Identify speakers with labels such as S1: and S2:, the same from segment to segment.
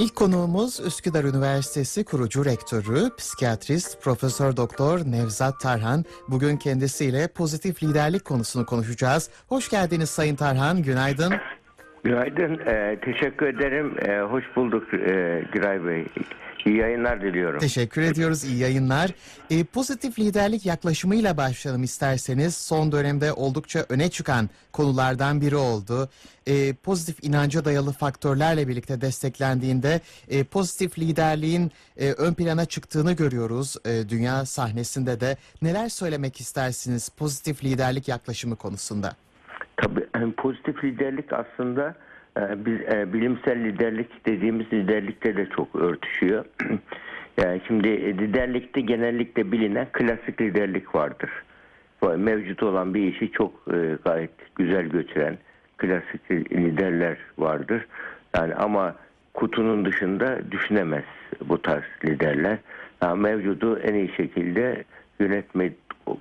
S1: İlk konuğumuz Üsküdar Üniversitesi kurucu rektörü, psikiyatrist Profesör Doktor Nevzat Tarhan. Bugün kendisiyle pozitif liderlik konusunu konuşacağız. Hoş geldiniz Sayın Tarhan, günaydın.
S2: Günaydın, ee, teşekkür ederim. Ee, hoş bulduk e, Güray Bey. İyi yayınlar diliyorum.
S1: Teşekkür ediyoruz, iyi yayınlar. E, pozitif liderlik yaklaşımıyla başlayalım isterseniz. Son dönemde oldukça öne çıkan konulardan biri oldu. E, pozitif inanca dayalı faktörlerle birlikte desteklendiğinde e, pozitif liderliğin e, ön plana çıktığını görüyoruz e, dünya sahnesinde de. Neler söylemek istersiniz pozitif liderlik yaklaşımı konusunda?
S2: Tabii pozitif liderlik aslında biz e, bilimsel liderlik dediğimiz liderlikte de çok örtüşüyor. yani şimdi e, liderlikte genellikle bilinen klasik liderlik vardır. Mevcut olan bir işi çok e, gayet güzel götüren klasik liderler vardır. Yani ama kutunun dışında düşünemez bu tarz liderler. Yani mevcudu en iyi şekilde yönetme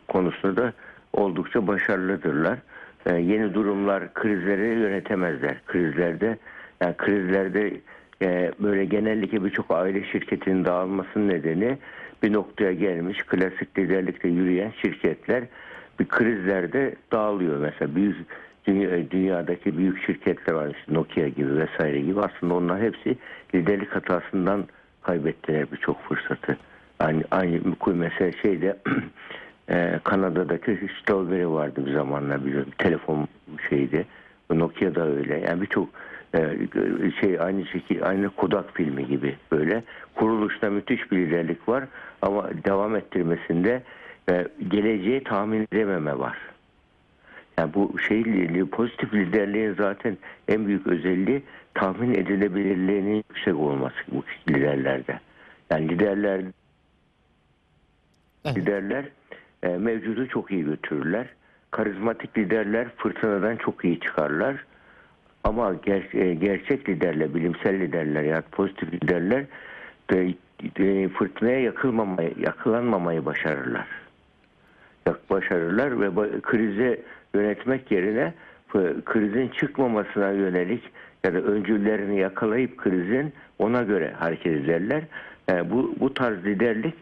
S2: konusunda da oldukça başarılıdırlar. E, yeni durumlar, krizleri yönetemezler. Krizlerde, yani krizlerde e, böyle genellikle birçok aile şirketinin dağılmasının nedeni bir noktaya gelmiş klasik liderlikte yürüyen şirketler bir krizlerde dağılıyor. Mesela büyük dünya, dünyadaki büyük şirketler var işte Nokia gibi vesaire gibi aslında onlar hepsi liderlik hatasından kaybettiler birçok fırsatı. Aynı, aynı mesela şeyde Ee, Kanada'daki Strawberry vardı bir zamanlar biliyorum. Telefon şeydi. Nokia da öyle. Yani birçok e, şey aynı şekilde aynı Kodak filmi gibi böyle kuruluşta müthiş bir liderlik var ama devam ettirmesinde e, geleceği tahmin edememe var. Yani bu şey pozitif liderliğin zaten en büyük özelliği tahmin edilebilirliğinin yüksek olması bu liderlerde. Yani liderler
S1: Evet.
S2: liderler mevcudu çok iyi götürürler. Karizmatik liderler fırtınadan çok iyi çıkarlar. Ama ger- e, gerçek liderler, bilimsel liderler ya pozitif liderler de, de fırtınaya yakılmamayı, yakılanmamayı başarırlar. Başarırlar ve krizi yönetmek yerine krizin çıkmamasına yönelik ya da öncüllerini yakalayıp krizin ona göre hareket ederler. Yani bu, bu tarz liderlik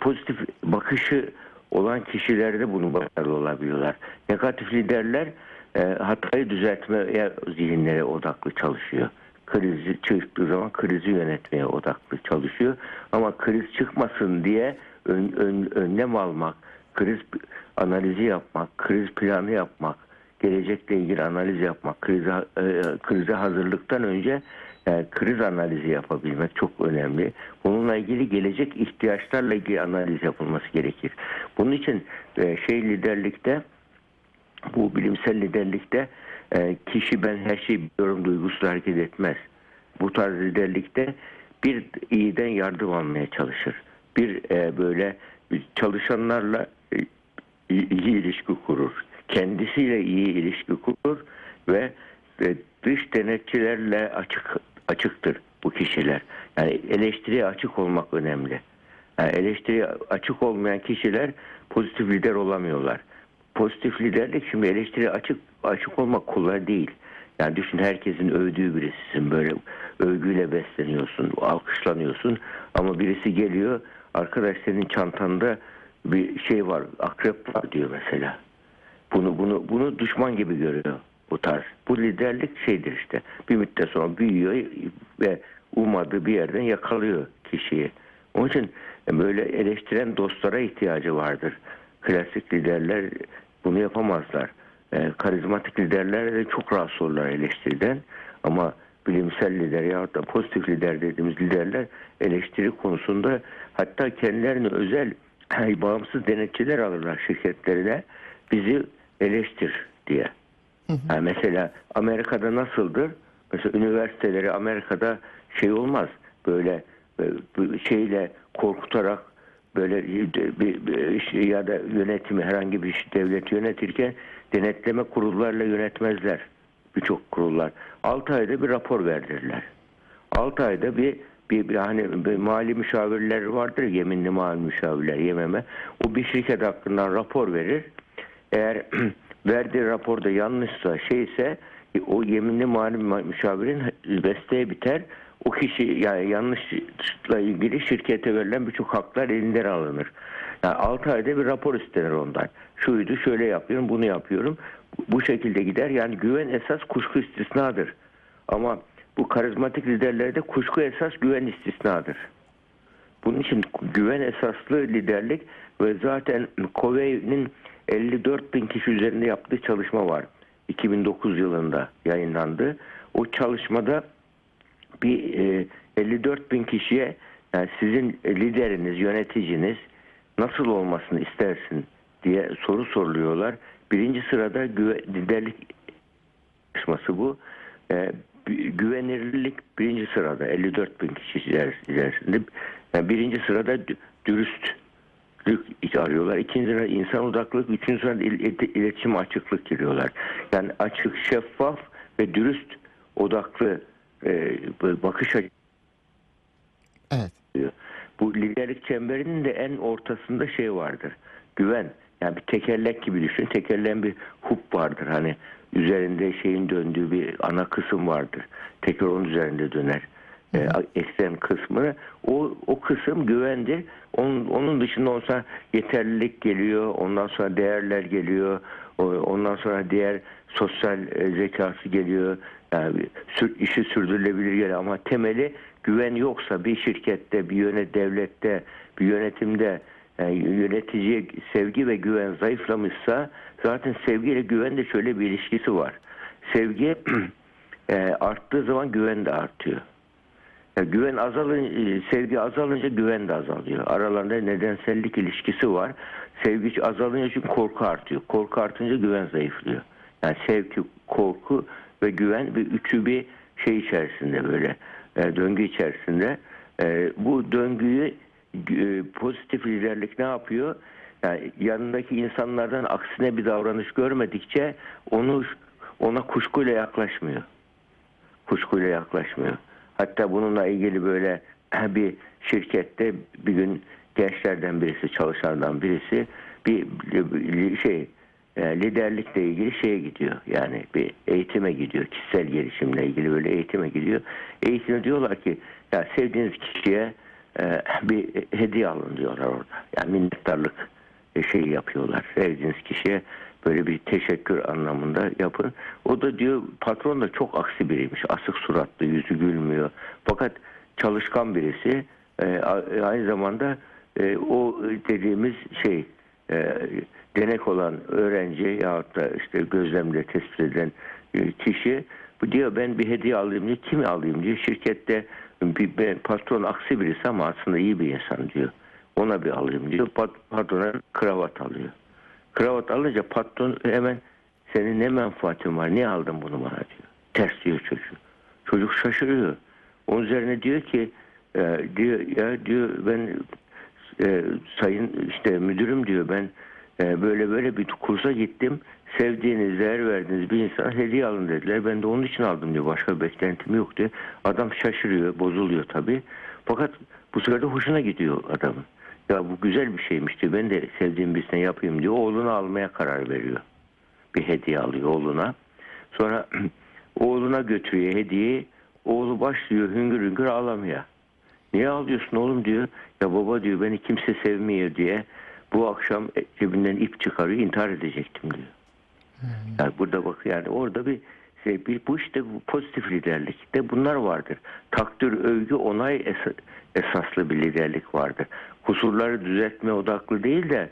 S2: pozitif bakışı olan kişilerde bunu başarılı olabiliyorlar. Negatif liderler e, hatayı düzeltmeye zihinlere odaklı çalışıyor. Krizi çıktığı zaman krizi yönetmeye odaklı çalışıyor. Ama kriz çıkmasın diye ön, ön, önlem almak, kriz analizi yapmak, kriz planı yapmak, gelecekle ilgili analiz yapmak, krize, e, krize hazırlıktan önce e, kriz analizi yapabilmek çok önemli. Bununla ilgili gelecek ihtiyaçlarla ilgili analiz yapılması gerekir. Bunun için e, şey liderlikte bu bilimsel liderlikte e, kişi ben her şeyi biliyorum duygusu hareket etmez. Bu tarz liderlikte bir iyiden yardım almaya çalışır. Bir e, böyle çalışanlarla e, iyi, ilişki kurur. Kendisiyle iyi ilişki kurur ve e, dış denetçilerle açık açıktır bu kişiler. Yani eleştiriye açık olmak önemli. Yani eleştiriye açık olmayan kişiler pozitif lider olamıyorlar. Pozitif liderlik şimdi eleştiriye açık açık olmak kolay değil. Yani düşün herkesin övdüğü birisisin böyle övgüyle besleniyorsun, alkışlanıyorsun ama birisi geliyor arkadaş senin çantanda bir şey var, akrep var diyor mesela. Bunu bunu bunu düşman gibi görüyor bu tarz. Bu liderlik şeydir işte. Bir müddet sonra büyüyor ve ummadığı bir yerden yakalıyor kişiyi. Onun için böyle eleştiren dostlara ihtiyacı vardır. Klasik liderler bunu yapamazlar. E, karizmatik liderler de çok rahatsız olurlar eleştiriden. Ama bilimsel lider ya da pozitif lider dediğimiz liderler eleştiri konusunda hatta kendilerini özel bağımsız denetçiler alırlar şirketlerine bizi eleştir diye. Yani mesela Amerika'da nasıldır? Mesela üniversiteleri Amerika'da şey olmaz. Böyle e, şeyle korkutarak böyle bir, bir ya da yönetimi herhangi bir devlet yönetirken denetleme kurullarla yönetmezler. Birçok kurullar. 6 ayda bir rapor verdirirler. 6 ayda bir bir, bir hani bir mali müşavirler vardır yeminli mali müşavirler yememe. O bir şirket hakkından rapor verir. Eğer verdiği raporda yanlışsa şeyse o yeminli mali müşavirin desteği biter. o kişi yani yanlışla ilgili şirkete verilen birçok haklar elinden alınır. Yani 6 ayda bir rapor istenir ondan. Şuydu şöyle yapıyorum bunu yapıyorum. Bu şekilde gider. Yani güven esas kuşku istisnadır. Ama bu karizmatik liderlerde kuşku esas güven istisnadır. Bunun için güven esaslı liderlik ve zaten Covey'nin 54 bin kişi üzerinde yaptığı çalışma var. 2009 yılında yayınlandı. O çalışmada bir e, 54 bin kişiye yani sizin lideriniz, yöneticiniz nasıl olmasını istersin diye soru soruluyorlar. Birinci sırada güve- liderlik çalışması bu. E, gü- güvenilirlik birinci sırada 54 bin kişi içerisinde. Yani birinci sırada dü- dürüstlük arıyorlar. İkinci sırada insan odaklılık, üçüncü sırada il- il- iletişim açıklık giriyorlar. Yani açık, şeffaf ve dürüst odaklı e, bakış açısı
S1: Evet.
S2: Bu liderlik çemberinin de en ortasında şey vardır. Güven. Yani bir tekerlek gibi düşün. Tekerleğin bir hub vardır. Hani üzerinde şeyin döndüğü bir ana kısım vardır. Teker onun üzerinde döner. Eksen kısmını. O, o kısım güvendir. Onun, onun dışında olsa yeterlilik geliyor. Ondan sonra değerler geliyor. Ondan sonra diğer sosyal e, zekası geliyor. Yani işi sürdürülebilir geliyor ama temeli güven yoksa bir şirkette, bir yönet devlette, bir yönetimde yani yöneticiye sevgi ve güven zayıflamışsa zaten sevgiyle güven de şöyle bir ilişkisi var. Sevgi e, arttığı zaman güven de artıyor. Ya güven azalınca, sevgi azalınca güven de azalıyor. Aralarında nedensellik ilişkisi var. Sevgi azalınca çünkü korku artıyor. Korku artınca güven zayıflıyor. Yani sevgi, korku ve güven bir üçü bir şey içerisinde böyle e, döngü içerisinde. E, bu döngüyü e, pozitif liderlik ne yapıyor? Yani yanındaki insanlardan aksine bir davranış görmedikçe onu ona kuşkuyla yaklaşmıyor kuşkuyla yaklaşmıyor. Hatta bununla ilgili böyle bir şirkette bir gün gençlerden birisi, çalışanlardan birisi bir, şey e, liderlikle ilgili şeye gidiyor. Yani bir eğitime gidiyor. Kişisel gelişimle ilgili böyle eğitime gidiyor. Eğitime diyorlar ki ya sevdiğiniz kişiye e, bir hediye alın diyorlar orada. Yani minnettarlık e, şey yapıyorlar. Sevdiğiniz kişiye böyle bir teşekkür anlamında yapın. O da diyor patron da çok aksi biriymiş. Asık suratlı, yüzü gülmüyor. Fakat çalışkan birisi e, a- aynı zamanda e, o dediğimiz şey e, denek olan öğrenci yahut da işte gözlemle tespit edilen e, kişi diyor ben bir hediye alayım diyor. Kimi alayım diyor. Şirkette bir, bir patron aksi birisi ama aslında iyi bir insan diyor. Ona bir alayım diyor. Pat- Patrona kravat alıyor. Kravat alınca patron hemen senin ne menfaatin var? Niye aldın bunu bana diyor. Ters diyor çocuk. Çocuk şaşırıyor. Onun üzerine diyor ki e, diyor ya diyor ben e, sayın işte müdürüm diyor ben e, böyle böyle bir kursa gittim. Sevdiğiniz, değer verdiğiniz bir insana hediye alın dediler. Ben de onun için aldım diyor. Başka beklentim yok diyor. Adam şaşırıyor, bozuluyor tabii. Fakat bu de hoşuna gidiyor adamın. Ya bu güzel bir şeymiş diyor. Ben de sevdiğim birisine yapayım diyor. Oğlunu almaya karar veriyor. Bir hediye alıyor oğluna. Sonra oğluna götürüyor hediyeyi. Oğlu başlıyor hüngür hüngür ağlamaya. Niye ağlıyorsun oğlum diyor. Ya baba diyor beni kimse sevmiyor diye bu akşam cebinden ip çıkarıyor intihar edecektim diyor. Yani burada bak yani orada bir şey, bir, bu işte bu pozitif liderlikte bunlar vardır. Takdir, övgü, onay es- esaslı bir liderlik vardır. Kusurları düzeltme odaklı değil de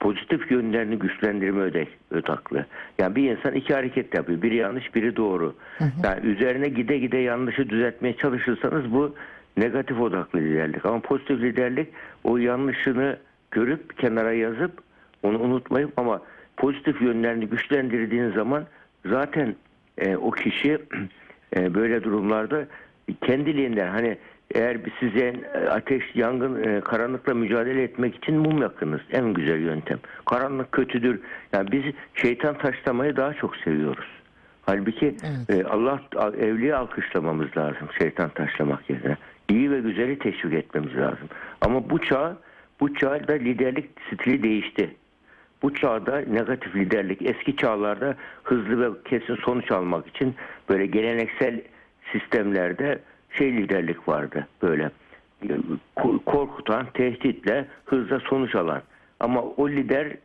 S2: pozitif yönlerini güçlendirme odaklı. Yani bir insan iki hareket yapıyor. Biri yanlış, biri doğru. Yani üzerine gide gide yanlışı düzeltmeye çalışırsanız bu negatif odaklı liderlik. Ama pozitif liderlik o yanlışını görüp kenara yazıp onu unutmayıp ama pozitif yönlerini güçlendirdiğin zaman zaten e, o kişi e, böyle durumlarda kendiliğinden hani eğer size e, ateş, yangın, e, karanlıkla mücadele etmek için mum yakınız. En güzel yöntem. Karanlık kötüdür. Yani biz şeytan taşlamayı daha çok seviyoruz. Halbuki e, Allah evliya alkışlamamız lazım şeytan taşlamak yerine. İyi ve güzeli teşvik etmemiz lazım. Ama bu çağ bu çağda liderlik stili değişti. Bu çağda negatif liderlik eski çağlarda hızlı ve kesin sonuç almak için böyle geleneksel sistemlerde şey liderlik vardı böyle e, ko- korkutan, tehditle hızla sonuç alan. Ama o lider e,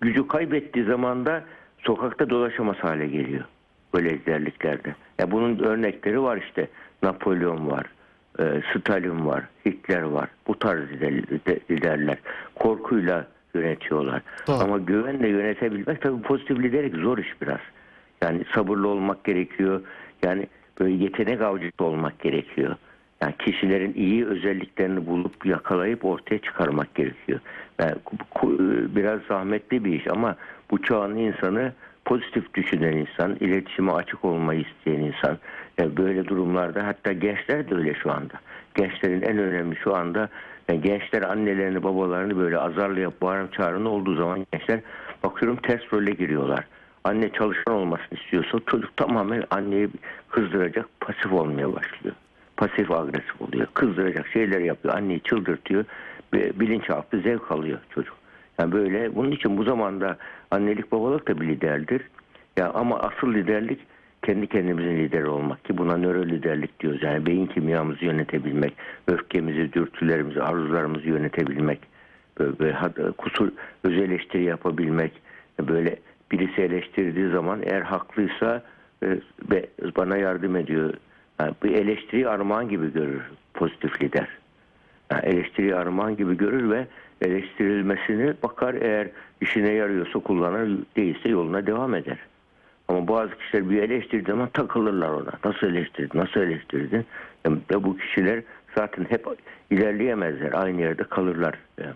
S2: gücü kaybettiği zaman da sokakta dolaşamaz hale geliyor. Böyle liderliklerde. Ya bunun örnekleri var işte. Napolyon var, e, Stalin var, Hitler var. Bu tarz lider- liderler korkuyla yönetiyorlar.
S1: Doğru.
S2: Ama güvenle yönetebilmek tabii pozitif liderlik zor iş biraz. Yani sabırlı olmak gerekiyor. Yani böyle yetenek avcısı olmak gerekiyor. Yani kişilerin iyi özelliklerini bulup yakalayıp ortaya çıkarmak gerekiyor. Yani biraz zahmetli bir iş ama bu çağın insanı pozitif düşünen insan, iletişime açık olmayı isteyen insan. Yani böyle durumlarda hatta gençler de öyle şu anda. Gençlerin en önemli şu anda yani gençler annelerini babalarını böyle azarlayıp bağırım çağrını olduğu zaman gençler bakıyorum ters role giriyorlar. Anne çalışan olmasını istiyorsa çocuk tamamen anneyi kızdıracak pasif olmaya başlıyor. Pasif agresif oluyor. Kızdıracak şeyler yapıyor. Anneyi çıldırtıyor. Ve bilinçaltı zevk alıyor çocuk. Yani böyle bunun için bu zamanda annelik babalık da bir liderdir. Ya ama asıl liderlik kendi kendimizin lideri olmak ki buna nöro liderlik diyoruz. Yani beyin kimyamızı yönetebilmek, öfkemizi, dürtülerimizi, arzularımızı yönetebilmek, böyle, böyle kusur, öz eleştiri yapabilmek, böyle birisi eleştirdiği zaman eğer haklıysa e, bana yardım ediyor. Yani bir eleştiri armağan gibi görür pozitif lider. Yani eleştiri armağan gibi görür ve eleştirilmesini bakar eğer işine yarıyorsa kullanır değilse yoluna devam eder. Ama bazı kişiler bir eleştirdiği zaman takılırlar ona. Nasıl eleştirdin, nasıl eleştirdin? Ve bu kişiler zaten hep ilerleyemezler. Aynı yerde kalırlar. Yani.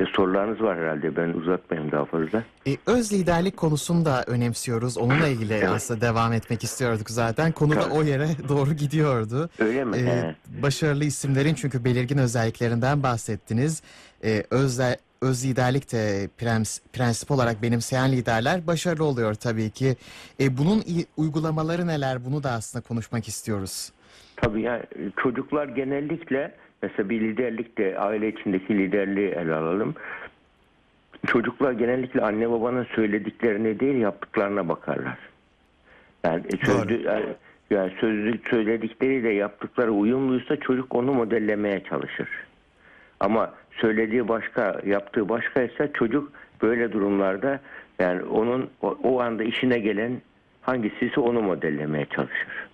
S2: E, sorularınız var herhalde. Ben uzatmayayım daha fazla.
S1: E, öz liderlik konusunu da önemsiyoruz. Onunla ilgili aslında devam etmek istiyorduk zaten. Konu da o yere doğru gidiyordu.
S2: Öyle mi?
S1: E, başarılı isimlerin çünkü belirgin özelliklerinden bahsettiniz. E, özle, öz liderlik de prens, prensip olarak benimseyen liderler başarılı oluyor tabii ki. E, bunun uygulamaları neler? Bunu da aslında konuşmak istiyoruz.
S2: Tabii yani çocuklar genellikle mesela bir liderlik de aile içindeki liderliği ele alalım. Çocuklar genellikle anne babanın söylediklerine değil yaptıklarına bakarlar. Yani sözlü, yani, yani sözlü söyledikleriyle yaptıkları uyumluysa çocuk onu modellemeye çalışır. Ama söylediği başka, yaptığı başka ise çocuk böyle durumlarda yani onun o, o anda işine gelen hangisiyse onu modellemeye çalışır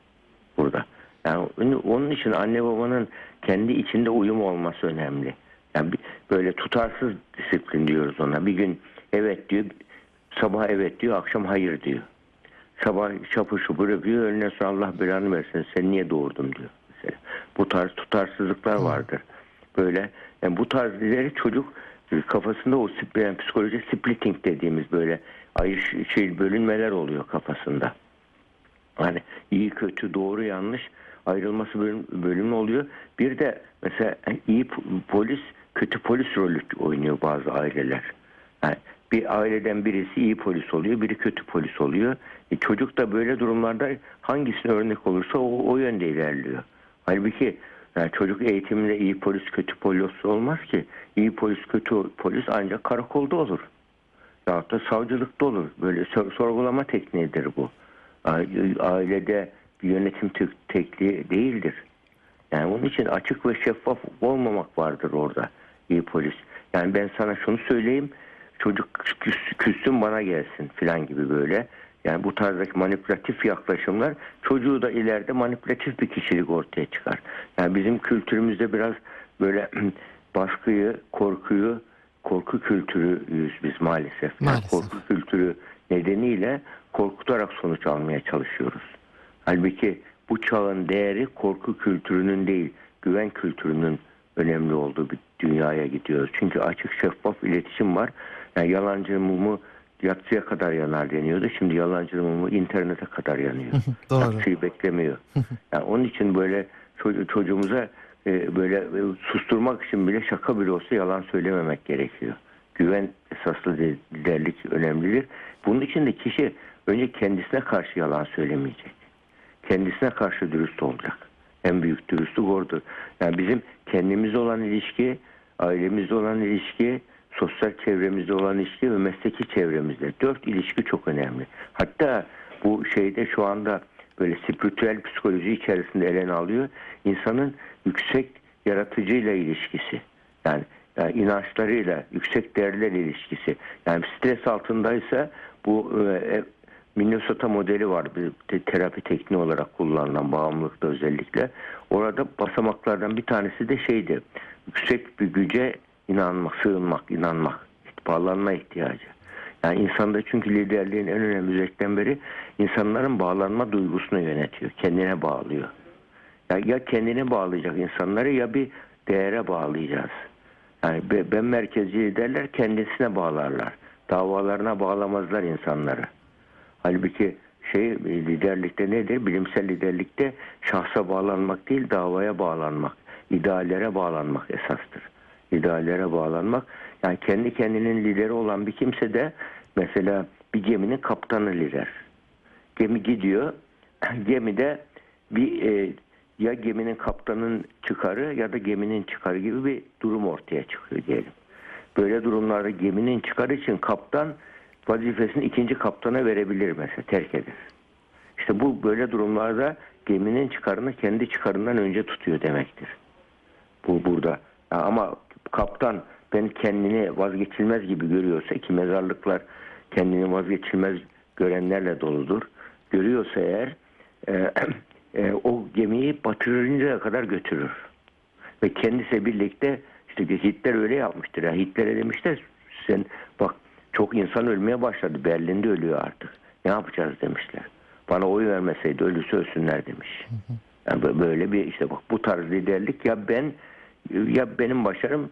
S2: burada. Yani onun- onun için anne babanın kendi içinde uyum olması önemli. Yani bir- böyle tutarsız disiplin diyoruz ona. Bir gün evet diyor, sabah evet diyor, akşam hayır diyor. Sabah şapır şupur yapıyor, önüne sonra Allah belanı versin sen niye doğurdun diyor. Mesela. Bu tarz tutarsızlıklar vardır. Böyle yani bu tarz ileri çocuk kafasında o yani psikoloji splitting dediğimiz böyle ayrış şey bölünmeler oluyor kafasında. Hani iyi kötü doğru yanlış ayrılması bölüm, bölümü oluyor. Bir de mesela iyi polis kötü polis rolü oynuyor bazı aileler. Yani bir aileden birisi iyi polis oluyor, biri kötü polis oluyor. E çocuk da böyle durumlarda hangisine örnek olursa o, o yönde ilerliyor. Halbuki yani çocuk eğitiminde iyi polis kötü polis olmaz ki. İyi polis kötü polis ancak karakolda olur. Yahut da savcılıkta olur. Böyle sor- sorgulama tekniğidir bu. Ailede yönetim tek- tekniği değildir. Yani onun için açık ve şeffaf olmamak vardır orada iyi polis. Yani ben sana şunu söyleyeyim çocuk küs- küssün bana gelsin filan gibi böyle. Yani bu tarzdaki manipülatif yaklaşımlar çocuğu da ileride manipülatif bir kişilik ortaya çıkar. Yani bizim kültürümüzde biraz böyle baskıyı, korkuyu, korku kültürüyüz biz maalesef. Yani
S1: Maalesef.
S2: korku kültürü nedeniyle korkutarak sonuç almaya çalışıyoruz. Halbuki bu çağın değeri korku kültürünün değil, güven kültürünün önemli olduğu bir dünyaya gidiyoruz. Çünkü açık şeffaf iletişim var. Yani yalancı mumu yatsıya kadar yanar deniyordu. Şimdi yalancı mumu internete kadar yanıyor. Yatsıyı beklemiyor. Yani onun için böyle ço- çocuğumuza e, böyle e, susturmak için bile şaka bile olsa yalan söylememek gerekiyor. Güven esaslı de- liderlik önemlidir. Bunun için de kişi önce kendisine karşı yalan söylemeyecek. Kendisine karşı dürüst olacak. En büyük dürüstlük odur. Yani bizim kendimizle olan ilişki, ailemizle olan ilişki, sosyal çevremizde olan ilişki ve mesleki çevremizde. Dört ilişki çok önemli. Hatta bu şeyde şu anda böyle spiritüel psikoloji içerisinde elene alıyor. İnsanın yüksek yaratıcıyla ilişkisi. Yani, yani inançlarıyla, yüksek değerler ilişkisi. Yani stres altındaysa bu e, Minnesota modeli var bir te- terapi tekniği olarak kullanılan bağımlılıkta özellikle. Orada basamaklardan bir tanesi de şeydi. Yüksek bir güce inanmak, sığınmak, inanmak, bağlanma ihtiyacı. Yani insanda çünkü liderliğin en önemli özelliklerinden biri insanların bağlanma duygusunu yönetiyor. Kendine bağlıyor. Ya, ya kendine bağlayacak insanları ya bir değere bağlayacağız. Yani be- ben merkezci liderler kendisine bağlarlar. Davalarına bağlamazlar insanları. Halbuki şey liderlikte nedir? Bilimsel liderlikte şahsa bağlanmak değil davaya bağlanmak, ideallere bağlanmak esastır. İdeallere bağlanmak. Yani kendi kendinin lideri olan bir kimse de mesela bir geminin kaptanı lider. Gemi gidiyor. Gemide bir e, ya geminin kaptanın çıkarı ya da geminin çıkarı gibi bir durum ortaya çıkıyor diyelim. Böyle durumlarda geminin çıkarı için kaptan vazifesini ikinci kaptana verebilir mesela terk eder. İşte bu böyle durumlarda geminin çıkarını kendi çıkarından önce tutuyor demektir. Bu burada. Ama kaptan ben kendini vazgeçilmez gibi görüyorsa ki mezarlıklar kendini vazgeçilmez görenlerle doludur. Görüyorsa eğer e, e, o gemiyi batırıncaya kadar götürür. Ve kendisi birlikte işte Hitler öyle yapmıştır. Yani Hitler'e demişler sen bak çok insan ölmeye başladı. Berlin'de ölüyor artık. Ne yapacağız demişler. Bana oy vermeseydi ölürse ölsünler demiş. Yani bö- böyle bir işte bak bu tarz liderlik ya ben ya benim başarım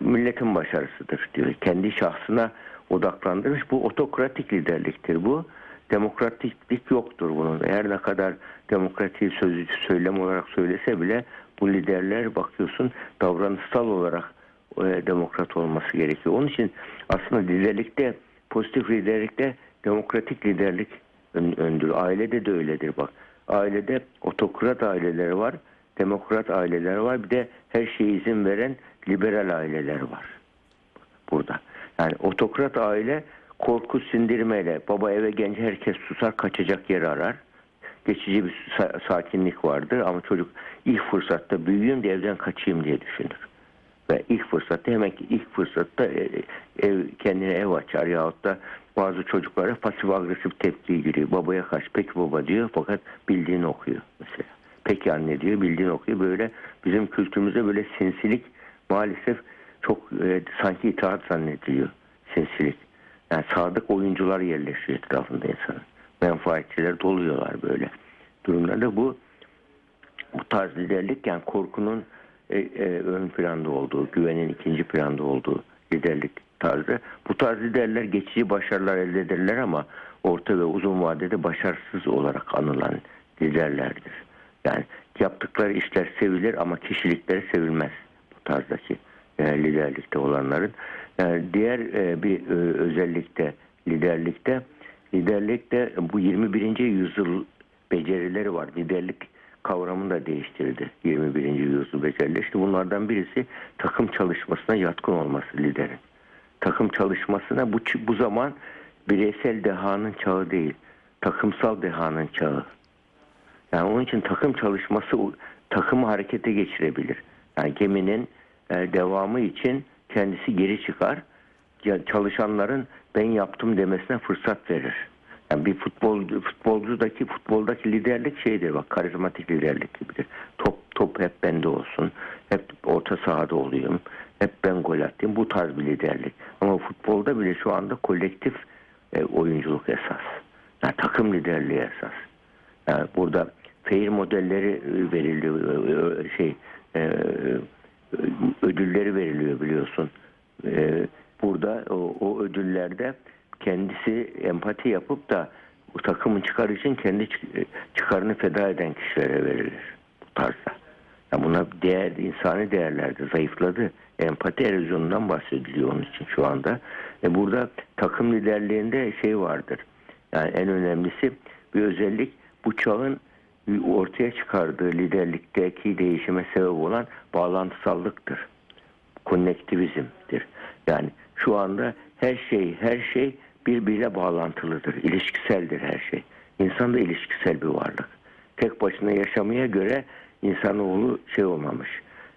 S2: milletin başarısıdır diyor. Kendi şahsına odaklandırmış. Bu otokratik liderliktir bu. Demokratiklik yoktur bunun. Eğer ne kadar demokratiği sözü söylem olarak söylese bile bu liderler bakıyorsun davranışsal olarak demokrat olması gerekiyor. Onun için aslında liderlikte pozitif liderlikte demokratik liderlik ön, öndür. Ailede de öyledir bak. Ailede otokrat aileleri var, demokrat aileler var. Bir de her şeye izin veren liberal aileler var. Burada. Yani otokrat aile korku sindirmeyle baba eve gelince herkes susar kaçacak yer arar. Geçici bir sa- sakinlik vardır ama çocuk ilk fırsatta büyüyeyim de evden kaçayım diye düşünür. Ve ilk fırsatta hemen ki ilk fırsatta e, ev, kendine ev açar yahut da bazı çocuklara pasif agresif tepki giriyor. Babaya kaç peki baba diyor fakat bildiğini okuyor mesela. Peki anne diyor bildiğini okuyor. Böyle bizim kültürümüzde böyle sinsilik maalesef çok e, sanki itaat zannediliyor. Sinsilik. Yani sadık oyuncular yerleşiyor etrafında insanın. Menfaatçiler doluyorlar böyle durumlarda. Bu bu tarz liderlik yani korkunun e, e, ön planda olduğu, güvenin ikinci planda olduğu liderlik tarzı. Bu tarz liderler geçici başarılar elde ederler ama orta ve uzun vadede başarısız olarak anılan liderlerdir. Yani yaptıkları işler sevilir ama kişilikleri sevilmez bu tarzdaki e, liderlikte olanların. Yani diğer e, bir e, özellikte liderlikte liderlikte bu 21. yüzyıl becerileri var. Liderlik kavramını da değiştirdi 21. yüzyıl becerileri. İşte bunlardan birisi takım çalışmasına yatkın olması liderin. Takım çalışmasına bu bu zaman bireysel dehanın çağı değil, takımsal dehanın çağı. Yani onun için takım çalışması takımı harekete geçirebilir. Yani geminin e, devamı için kendisi geri çıkar. Çalışanların ben yaptım demesine fırsat verir. Yani bir futbol futbolcudaki futboldaki liderlik şeydir bak karizmatik liderlik gibidir. Top top hep bende olsun. Hep orta sahada olayım. Hep ben gol atayım. Bu tarz bir liderlik. Ama futbolda bile şu anda kolektif e, oyunculuk esas. Yani takım liderliği esas. Yani burada fair modelleri e, veriliyor e, şey e, ödülleri veriliyor biliyorsun. E, burada o, o ödüllerde kendisi empati yapıp da bu takımın çıkarı için kendi çık- çıkarını feda eden kişilere verilir bu tarzda. Yani buna değer, insani değerlerdir. Zayıfladı. Empati erozyonundan bahsediliyor onun için şu anda. E burada takım liderliğinde şey vardır. Yani en önemlisi bir özellik bu çağın ortaya çıkardığı liderlikteki değişime sebep olan bağlantısallıktır. Konnektivizmdir. Yani şu anda her şey her şey birbiriyle bağlantılıdır. İlişkiseldir her şey. İnsan da ilişkisel bir varlık. tek başına yaşamaya göre insanoğlu şey olmamış.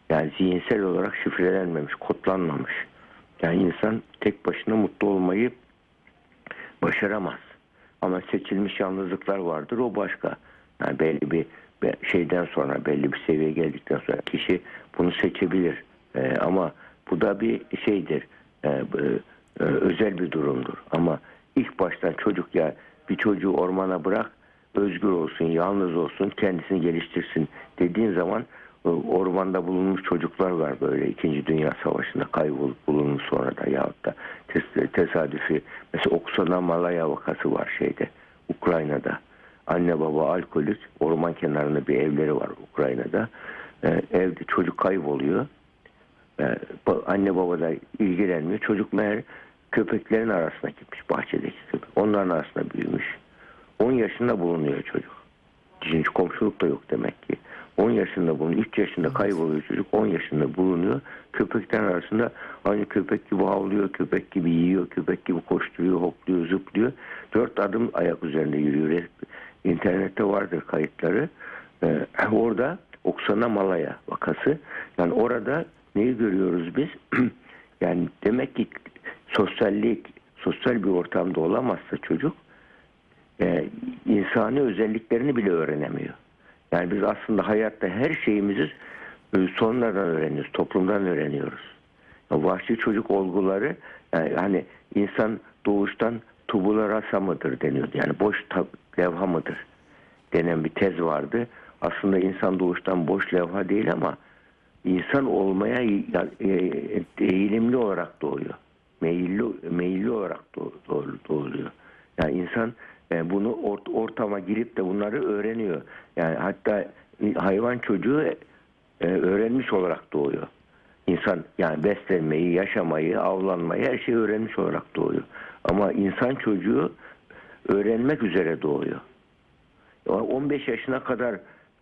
S2: Yani zihinsel olarak şifrelenmemiş, kodlanmamış. Yani insan tek başına mutlu olmayı başaramaz. Ama seçilmiş yalnızlıklar vardır o başka. Yani belli bir şeyden sonra belli bir seviyeye geldikten sonra kişi bunu seçebilir. Ee, ama bu da bir şeydir. Ee, e, özel bir durumdur. Ama ilk baştan çocuk ya bir çocuğu ormana bırak özgür olsun, yalnız olsun, kendisini geliştirsin dediğin zaman e, ormanda bulunmuş çocuklar var böyle 2. Dünya Savaşı'nda kaybolup bulunmuş sonra da yahut da tes- tesadüfi mesela Oksana Malaya vakası var şeyde Ukrayna'da. Anne baba alkolik orman kenarında bir evleri var Ukrayna'da. Ee, evde çocuk kayboluyor. Ee, anne baba da ilgilenmiyor. Çocuk meğer köpeklerin arasına gitmiş bahçedeki köpek. Onların arasında büyümüş. 10 yaşında bulunuyor çocuk. Hiç komşuluk da yok demek ki. 10 yaşında bulunuyor. 3 yaşında kayboluyor çocuk. 10 yaşında bulunuyor. Köpeklerin arasında aynı köpek gibi havlıyor, köpek gibi yiyor, köpek gibi koşturuyor, hopluyor, zıplıyor. 4 adım ayak üzerinde yürüyor. İnternette vardır kayıtları. Ee, orada Oksana Malaya vakası. Yani orada neyi görüyoruz biz? yani demek ki sosyallik, sosyal bir ortamda olamazsa çocuk e, insani özelliklerini bile öğrenemiyor. Yani biz aslında hayatta her şeyimizi e, sonradan öğreniyoruz, toplumdan öğreniyoruz. Ya vahşi çocuk olguları yani hani insan doğuştan tubula rasa mıdır deniyordu. Yani boş levha mıdır denen bir tez vardı. Aslında insan doğuştan boş levha değil ama insan olmaya ya- e, eğilimli olarak doğuyor. Meyilli, meyilli olarak doğ- doğ- doğuyor. Yani insan e, bunu ort- ortama girip de bunları öğreniyor. Yani hatta hayvan çocuğu e, öğrenmiş olarak doğuyor. İnsan yani beslenmeyi, yaşamayı, avlanmayı her şeyi öğrenmiş olarak doğuyor. Ama insan çocuğu öğrenmek üzere doğuyor. Yani 15 yaşına kadar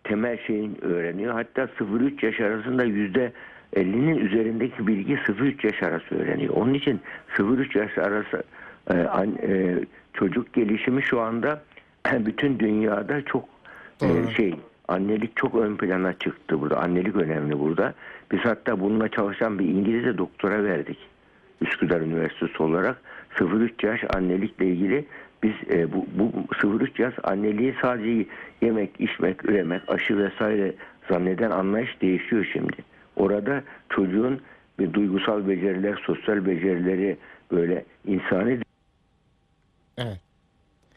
S2: temel şeyin öğreniyor. Hatta 0-3 yaş arasında yüzde 50'nin üzerindeki bilgi 0-3 yaş arası öğreniyor. Onun için 0-3 yaş arası e, an- e, çocuk gelişimi şu anda bütün dünyada çok e, şey annelik çok ön plana çıktı burada. Annelik önemli burada. Biz hatta bununla çalışan bir İngilizce doktora verdik. Üsküdar Üniversitesi olarak 0-3 yaş annelikle ilgili biz e, bu, bu 0-3 yaş anneliği sadece yemek, içmek, üremek, aşı vesaire zanneden anlayış değişiyor şimdi. Orada çocuğun bir duygusal beceriler, sosyal becerileri böyle insani
S1: Evet.